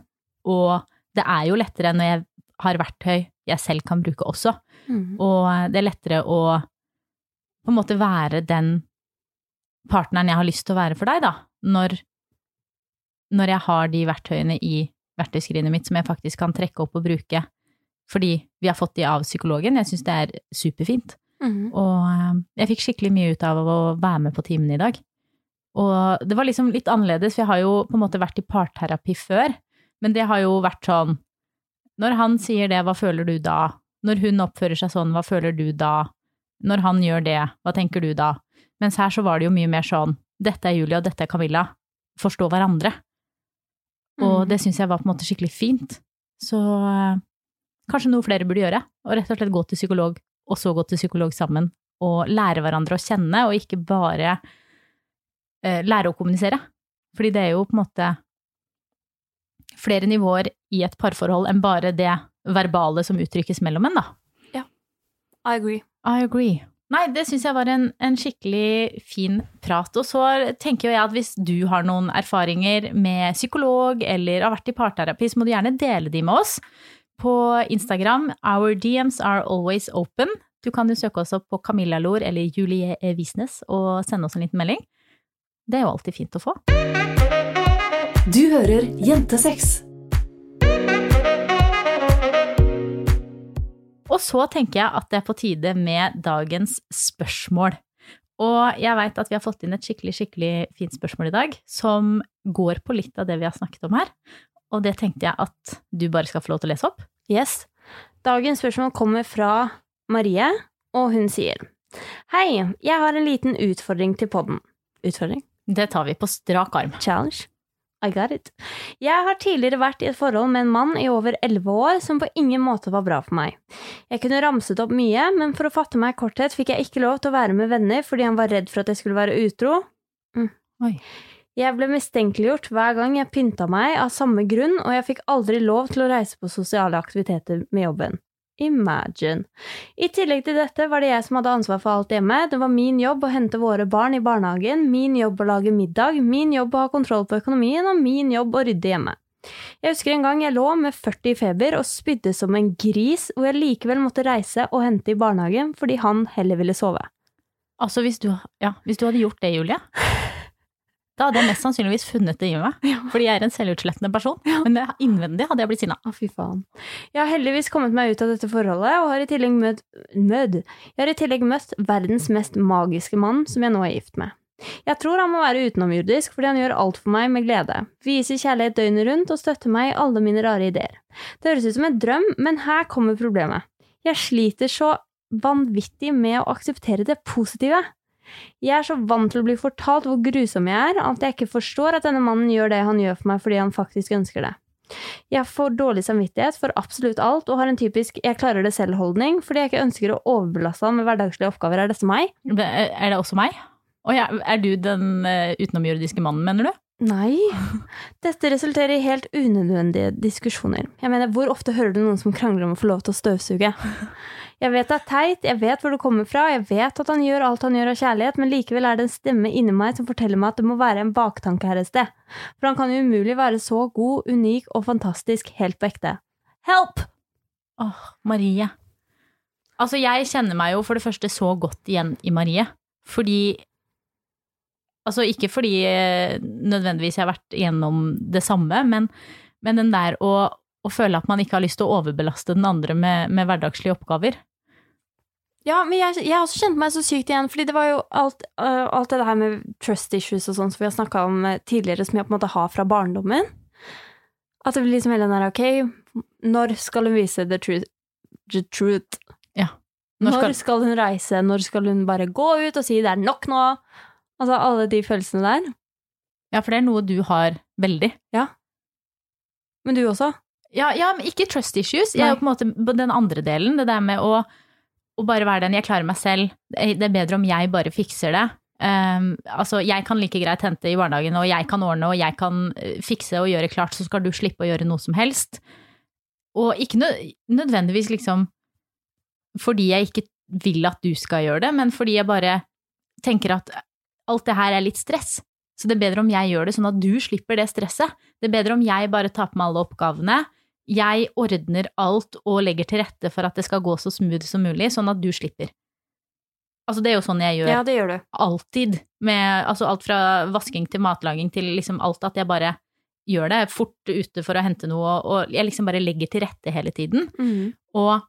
Og det er jo lettere når jeg har verktøy jeg selv kan bruke også. Mm. Og det er lettere å på en måte være den partneren jeg har lyst til å være for deg, da. Når, når jeg har de verktøyene i verktøyskrinet mitt som jeg faktisk kan trekke opp og bruke fordi vi har fått de av psykologen. Jeg syns det er superfint. Mhm. Og eh, jeg fikk skikkelig mye ut av å være med på timen i dag. Og det var liksom litt annerledes, for jeg har jo på en måte vært i parterapi før, men det har jo vært sånn Når han sier det, hva føler du da? Når hun oppfører seg sånn, hva føler du da? Når han gjør det, hva tenker du da? Mens her så var det jo mye mer sånn Dette er Julie og dette er Camilla. Forstå hverandre. Og mm. det syns jeg var på en måte skikkelig fint. Så eh, kanskje noe flere burde gjøre. Og rett og slett gå til psykolog, og så gå til psykolog sammen. Og lære hverandre å kjenne, og ikke bare eh, lære å kommunisere. Fordi det er jo på en måte flere nivåer i et parforhold enn bare det verbale som uttrykkes mellom en, da. I agree. I agree. Nei, det syns jeg var en, en skikkelig fin prat. Og så tenker jeg at hvis du har noen erfaringer med psykolog eller har vært i parterapi, så må du gjerne dele de med oss på Instagram. Our DMs are always open. Du kan jo søke oss opp på Camilla Lor eller Julie. Visnes og sende oss en liten melding. Det er jo alltid fint å få. Du hører Jentesex. Og så tenker jeg at det er på tide med dagens spørsmål. Og jeg veit at vi har fått inn et skikkelig, skikkelig fint spørsmål i dag, som går på litt av det vi har snakket om her. Og det tenkte jeg at du bare skal få lov til å lese opp. Yes. Dagens spørsmål kommer fra Marie, og hun sier Hei, jeg har en liten utfordring til podden. Utfordring? Det tar vi på strak arm. Challenge? I got it. Jeg har tidligere vært i et forhold med en mann i over elleve år som på ingen måte var bra for meg. Jeg kunne ramset opp mye, men for å fatte meg i korthet fikk jeg ikke lov til å være med venner fordi han var redd for at jeg skulle være utro. Mm. Jeg ble mistenkeliggjort hver gang jeg pynta meg av samme grunn, og jeg fikk aldri lov til å reise på sosiale aktiviteter med jobben. Imagine. I tillegg til dette var det jeg som hadde ansvar for alt hjemme. Det var min jobb å hente våre barn i barnehagen, min jobb å lage middag, min jobb å ha kontroll på økonomien og min jobb å rydde hjemme. Jeg husker en gang jeg lå med 40 i feber og spydde som en gris, og jeg likevel måtte reise og hente i barnehagen fordi han heller ville sove. Altså, hvis du, ja, hvis du hadde gjort det, Julie, da hadde jeg mest sannsynligvis funnet det i meg. Fordi jeg er en selvutslettende person. Men innvendig hadde jeg blitt sinna. Å, fy faen. Jeg har heldigvis kommet meg ut av dette forholdet, og har i tillegg møtt, mød. Jeg har i tillegg møtt verdens mest magiske mann, som jeg nå er gift med. Jeg tror han må være utenomjordisk, fordi han gjør alt for meg med glede. Viser kjærlighet døgnet rundt og støtter meg i alle mine rare ideer. Det høres ut som en drøm, men her kommer problemet. Jeg sliter så vanvittig med å akseptere det positive. Jeg er så vant til å bli fortalt hvor grusom jeg er, at jeg ikke forstår at denne mannen gjør det han gjør for meg fordi han faktisk ønsker det. Jeg får dårlig samvittighet for absolutt alt, og har en typisk 'jeg klarer det selv'-holdning, fordi jeg ikke ønsker å overbelaste han med hverdagslige oppgaver. Er dette meg? Er det også meg? Og ja, er du den uh, utenomjordiske mannen, mener du? Nei. Dette resulterer i helt unødvendige diskusjoner. Jeg mener, hvor ofte hører du noen som krangler om å få lov til å støvsuge? Jeg vet det er teit, jeg vet hvor det kommer fra, jeg vet at han gjør alt han gjør av kjærlighet, men likevel er det en stemme inni meg som forteller meg at det må være en baktanke her et sted. For han kan jo umulig være så god, unik og fantastisk helt på ekte. Help! Åh, Marie. Altså, jeg kjenner meg jo for det første så godt igjen i Marie, fordi Altså, ikke fordi eh, nødvendigvis jeg har vært gjennom det samme, men, men den der å, å, føle at man ikke har lyst til å overbelaste den andre med, med hverdagslige oppgaver. Ja, men jeg, jeg også kjente meg så sykt igjen, fordi det var jo alt, uh, alt det her med trust issues og sånn som vi har snakka om uh, tidligere, som jeg på en måte har fra barndommen. At det blir liksom hele den der, ok, når skal hun vise the truth? The truth? Ja. Når skal... når skal hun reise? Når skal hun bare gå ut og si det er nok nå? Altså alle de følelsene der. Ja, for det er noe du har veldig. Ja. Men du også? Ja, ja men ikke trust issues. Jeg er jo på en måte den andre delen. Det der med å, å bare være den jeg klarer meg selv. Det er bedre om jeg bare fikser det. Um, altså, jeg kan like greit hente i barnehagen, og jeg kan ordne, og jeg kan eh, fikse og gjøre klart, så skal du slippe å gjøre noe som helst. Og ikke nødvendigvis liksom fordi jeg ikke vil at du skal gjøre det, men fordi jeg bare tenker at alt det her er litt stress. Så det er bedre om jeg gjør det, sånn at du slipper det stresset. Det er bedre om jeg bare tar på meg alle oppgavene. Jeg ordner alt og legger til rette for at det skal gå så smooth som mulig, sånn at du slipper. Altså, det er jo sånn jeg gjør, ja, det gjør du. alltid. Med altså, alt fra vasking til matlaging til liksom alt, at jeg bare gjør det fort ute for å hente noe, og jeg liksom bare legger til rette hele tiden. Mm. Og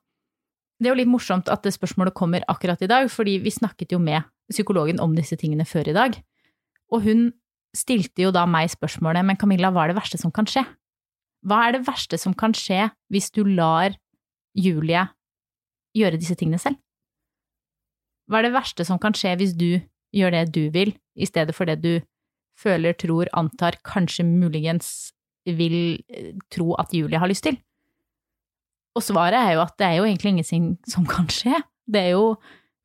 det er jo litt morsomt at det spørsmålet kommer akkurat i dag, fordi vi snakket jo med psykologen om disse tingene før i dag. Og hun stilte jo da meg spørsmålet, men Camilla, hva er det verste som kan skje? Hva er det verste som kan skje hvis du lar Julie gjøre disse tingene selv? Hva er det verste som kan skje hvis du gjør det du vil, i stedet for det du føler, tror, antar, kanskje muligens vil eh, tro at Julie har lyst til? Og svaret er jo at det er jo egentlig ingenting som kan skje. Det er jo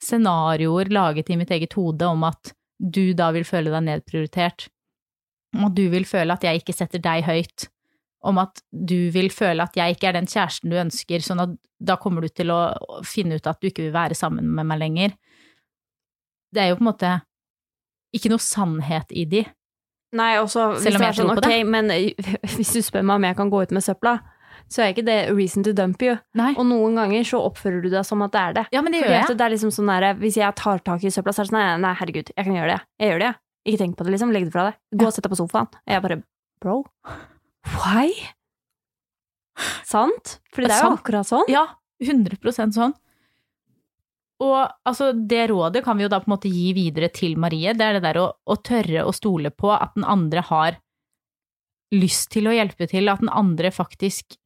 scenarioer laget i mitt eget hode om at du da vil føle deg nedprioritert, at du vil føle at jeg ikke setter deg høyt, om at du vil føle at jeg ikke er den kjæresten du ønsker, sånn at da kommer du til å finne ut at du ikke vil være sammen med meg lenger. Det er jo på en måte ikke noe sannhet i de. Nei, også hvis det er sånn, ok, men hvis du spør meg om jeg kan gå ut med søpla, så er ikke det reason to dump you. Nei. Og noen ganger så oppfører du deg som at det er det. Ja, men det gjør jeg. det er liksom sånn der, Hvis jeg tar tak i søpla, så er det sånn nei, nei, herregud, jeg kan gjøre det. Jeg gjør det, jeg. Ikke tenk på det, liksom. Legg det fra deg. Gå og sett deg på sofaen. Og jeg bare bro, why? Sant? For det er jo akkurat sånn. Ja, 100% sånn. Og altså, det rådet kan vi jo da på en måte gi videre til Marie. Det er det der å, å tørre å stole på at den andre har lyst til å hjelpe til, at den andre faktisk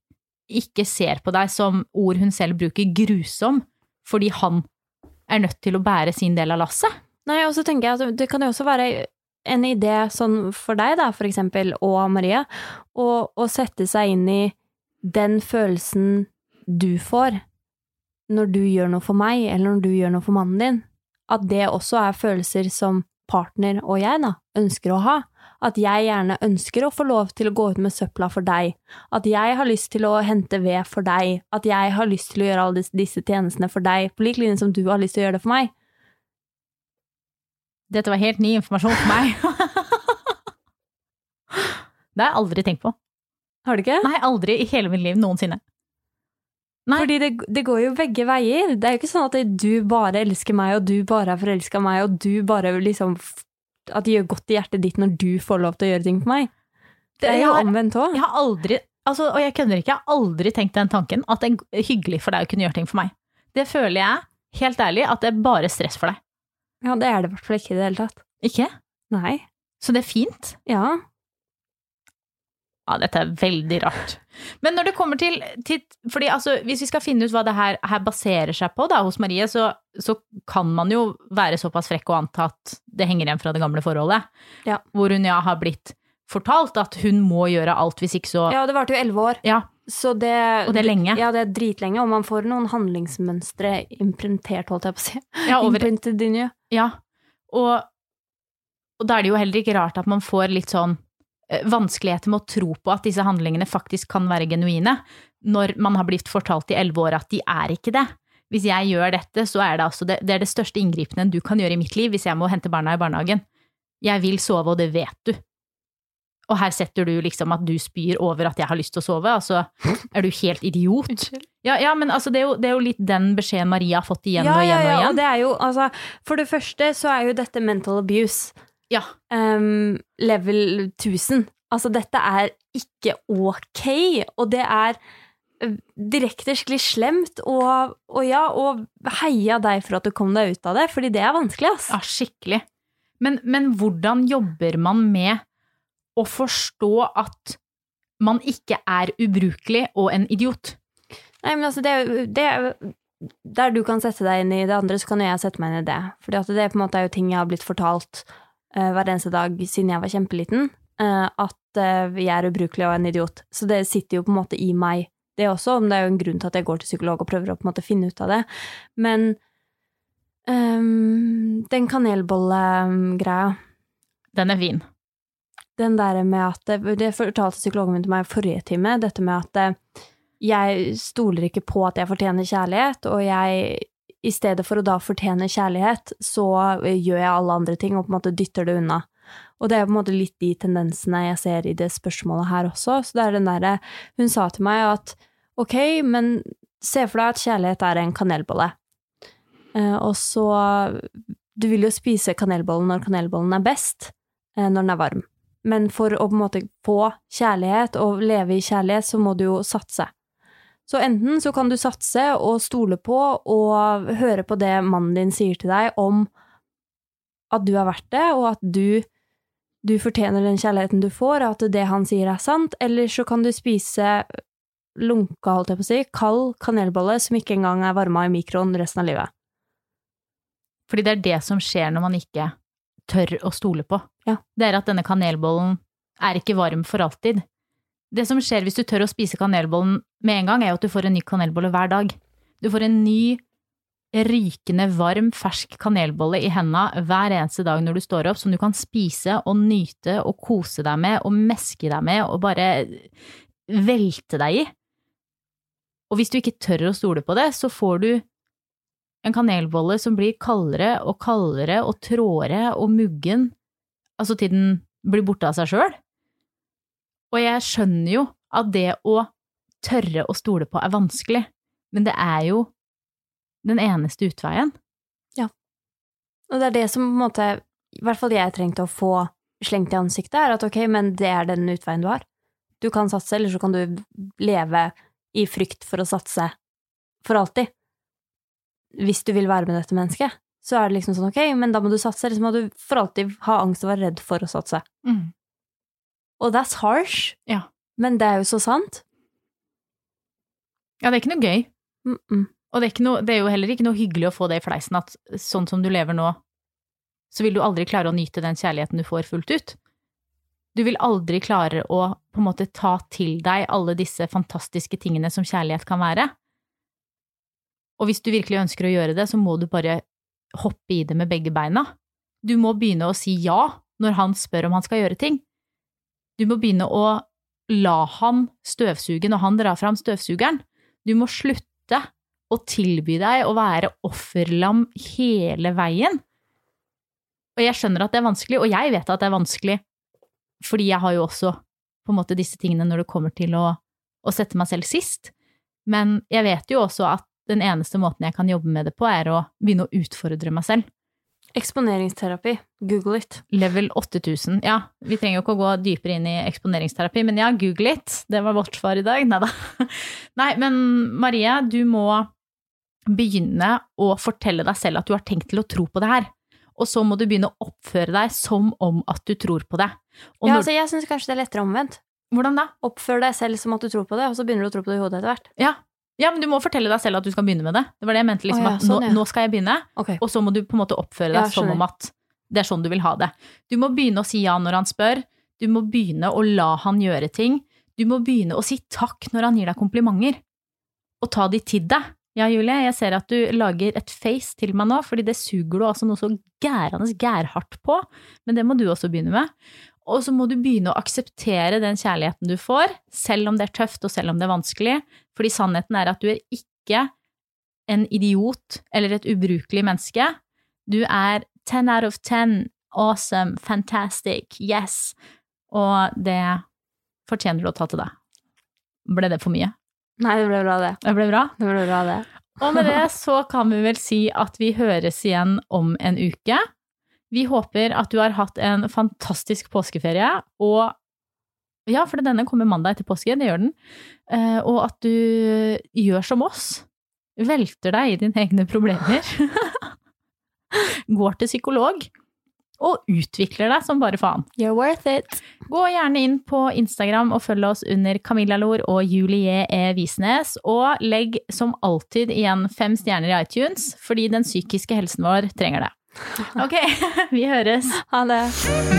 ikke ser på deg som ord hun selv bruker, grusom, fordi han er nødt til å bære sin del av lasset. Nei, og så tenker jeg at det kan jo også være en idé sånn for deg, da, for eksempel, og Maria, å, sette seg inn i den følelsen du får når du gjør noe for meg, eller når du gjør noe for mannen din. At det også er følelser som partner og jeg, da, ønsker å ha. At jeg gjerne ønsker å få lov til å gå ut med søpla for deg. At jeg har lyst til å hente ved for deg. At jeg har lyst til å gjøre alle disse tjenestene for deg, på lik linje som du har lyst til å gjøre det for meg. Dette var helt ny informasjon for meg. det har jeg aldri tenkt på. Har du ikke? Nei, aldri i hele mitt liv noensinne. Nei. Fordi det, det går jo begge veier. Det er jo ikke sånn at du bare elsker meg, og du bare er forelska i meg, og du bare liksom At det gjør godt i hjertet ditt når du får lov til å gjøre ting for meg. Det er jo har- omvendt òg. Jeg har aldri, altså, og jeg kødder ikke, jeg har aldri tenkt den tanken at det er hyggelig for deg å kunne gjøre ting for meg. Det føler jeg, helt ærlig, at det er bare stress for deg. Ja, det er det i hvert fall ikke i det hele tatt. Ikke? Nei. Så det er fint. Ja. Ja, dette er veldig rart. Men når det kommer til, til fordi altså, Hvis vi skal finne ut hva det her, her baserer seg på da, hos Marie, så, så kan man jo være såpass frekk og anta at det henger igjen fra det gamle forholdet. Ja. Hvor hun ja har blitt fortalt at hun må gjøre alt, hvis ikke så Ja, det varte jo elleve år. Ja, Så det, og det er lenge. Ja, det er dritlenge, og man får noen handlingsmønstre imprintert, holdt jeg på å si. Ja, over. Ja. Og, og da er det jo heller ikke rart at man får litt sånn eh, vanskeligheter med å tro på at disse handlingene faktisk kan være genuine, når man har blitt fortalt i elleve år at de er ikke det. Hvis jeg gjør dette, så er det altså det, det er det største inngripende du kan gjøre i mitt liv hvis jeg må hente barna i barnehagen. Jeg vil sove, og det vet du. Og her setter du liksom at du spyr over at jeg har lyst til å sove, altså er du helt idiot? Ja, ja men altså det er, jo, det er jo litt den beskjeden Maria har fått igjen ja, og igjen ja, ja, og igjen. Ja, det er jo, altså, for det første så er jo dette mental abuse. Ja. um, level 1000. Altså, dette er ikke ok, og det er eh, direkte skikkelig slemt, og, og ja, og heia deg for at du kom deg ut av det, fordi det er vanskelig, ass. Ja, skikkelig. Men, men hvordan jobber man med å forstå at man ikke er ubrukelig og en idiot? Nei, men altså, det, det er Der du kan sette deg inn i det andre, så kan jo jeg sette meg inn i det. For det på en måte er jo ting jeg har blitt fortalt uh, hver eneste dag siden jeg var kjempeliten, Uh, at uh, jeg er ubrukelig og en idiot. Så det sitter jo på en måte i meg, det også. Om det er jo en grunn til at jeg går til psykolog og prøver å på en måte finne ut av det. Men um, den kanelbollegreia Den er fin. Den der med at Det fortalte psykologen min til meg i forrige time, dette med at eh, jeg stoler ikke på at jeg fortjener kjærlighet, og jeg i stedet for å da fortjene kjærlighet, så eh, gjør jeg alle andre ting og på en måte dytter det unna. Og det er på en måte litt de tendensene jeg ser i det spørsmålet her også. Så det er den derre Hun sa til meg at ok, men se for deg at kjærlighet er en kanelbolle. Eh, og så Du vil jo spise kanelbollen når kanelbollen er best, eh, når den er varm. Men for å på en måte få kjærlighet og leve i kjærlighet, så må du jo satse. Så enten så kan du satse og stole på og høre på det mannen din sier til deg om at du er verdt det, og at du, du fortjener den kjærligheten du får, og at det han sier er sant, eller så kan du spise lunka, holdt jeg på å si, kald kanelbolle som ikke engang er varma i mikroen resten av livet. Fordi det er det som skjer når man ikke tør å stole på. Ja. Det er at denne kanelbollen er ikke varm for alltid. Det som skjer hvis du tør å spise kanelbollen med en gang, er jo at du får en ny kanelbolle hver dag. Du får en ny, rykende varm, fersk kanelbolle i henda hver eneste dag når du står opp, som du kan spise og nyte og kose deg med og meske deg med og bare velte deg i. Og hvis du ikke tør å stole på det, så får du en kanelbolle som blir kaldere og kaldere og tråere og muggen, altså til den blir borte av seg sjøl. Og jeg skjønner jo at det å tørre å stole på er vanskelig, men det er jo den eneste utveien. Og det er det som på en måte, i hvert fall jeg trengte å få slengt i ansiktet, er at ok, men det er den utveien du har. Du kan satse, eller så kan du leve i frykt for å satse for alltid. Hvis du vil være med dette mennesket, så er det liksom sånn ok, men da må du satse, eller så må du for alltid ha angst og være redd for å satse. Og that's harsh, Ja. men det er jo så sant. Ja, det er ikke noe gøy. Mm -mm. Og det er, noe, det er jo heller ikke noe hyggelig å få det i fleisen at sånn som du lever nå, så vil du aldri klare å nyte den kjærligheten du får fullt ut. Du vil aldri klare å på en måte ta til deg alle disse fantastiske tingene som kjærlighet kan være. Og hvis du virkelig ønsker å gjøre det, så må du bare hoppe i det med begge beina. Du må begynne å si ja når han spør om han skal gjøre ting. Du må begynne å la han støvsuge når han drar fram støvsugeren. Du må slutte å tilby deg å være offerlam hele veien. Og jeg skjønner at det er vanskelig, og jeg vet at det er vanskelig, fordi jeg har jo også på en måte disse tingene når det kommer til å, å sette meg selv sist. Men jeg vet jo også at den eneste måten jeg kan jobbe med det på, er å begynne å utfordre meg selv. Eksponeringsterapi, google it. Level 8000. Ja, vi trenger jo ikke å gå dypere inn i eksponeringsterapi, men ja, google it. Det var vårt svar i dag. Nei da. Nei, men Marie, du må begynne å fortelle deg selv at du har tenkt til å tro på det her. Og så må du begynne å oppføre deg som om at du tror på det. Og Ja, når, altså, jeg syns kanskje det er lettere omvendt. hvordan da? Oppfør deg selv som at du tror på det, og så begynner du å tro på det i hodet etter hvert. Ja. Ja, men du må fortelle deg selv at du skal begynne med det. Det var det jeg mente. liksom oh, ja, at sånn, nå, ja. nå skal jeg begynne, okay. og så må du på en måte oppføre deg som om at det er sånn du vil ha det. Du må begynne å si ja når han spør. Du må begynne å la han gjøre ting. Du må begynne å si takk når han gir deg komplimenter, og ta de til deg. Ja, Julie, jeg ser at du lager et face til meg nå, fordi det suger du altså noe så gærende gærhardt på, men det må du også begynne med. Og så må du begynne å akseptere den kjærligheten du får, selv om det er tøft og selv om det er vanskelig, fordi sannheten er at du er ikke en idiot eller et ubrukelig menneske. Du er 10 out of 10, awesome, fantastic, yes, og det fortjener du å ta til deg. Ble det for mye? Nei, det ble bra, det. Det ble bra? Det ble bra, det. Og med det så kan vi vel si at vi høres igjen om en uke. Vi håper at du har hatt en fantastisk påskeferie, og ja, for denne kommer mandag etter påske, det gjør den, Eh, og at du gjør som oss. Velter deg i dine egne problemer. Går til psykolog. Og utvikler deg som bare faen. You're worth it. Gå gjerne inn på Instagram og følg oss under Camilla Lor og Julie E. Visnes. Og legg som alltid igjen fem stjerner i iTunes, fordi den psykiske helsen vår trenger det. Ok, vi høres. Ha det.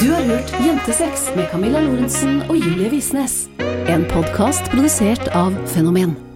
Du har hørt Jentesex med Camilla Lorentzen og Julie Visnes. En podkast produsert av Fenomen.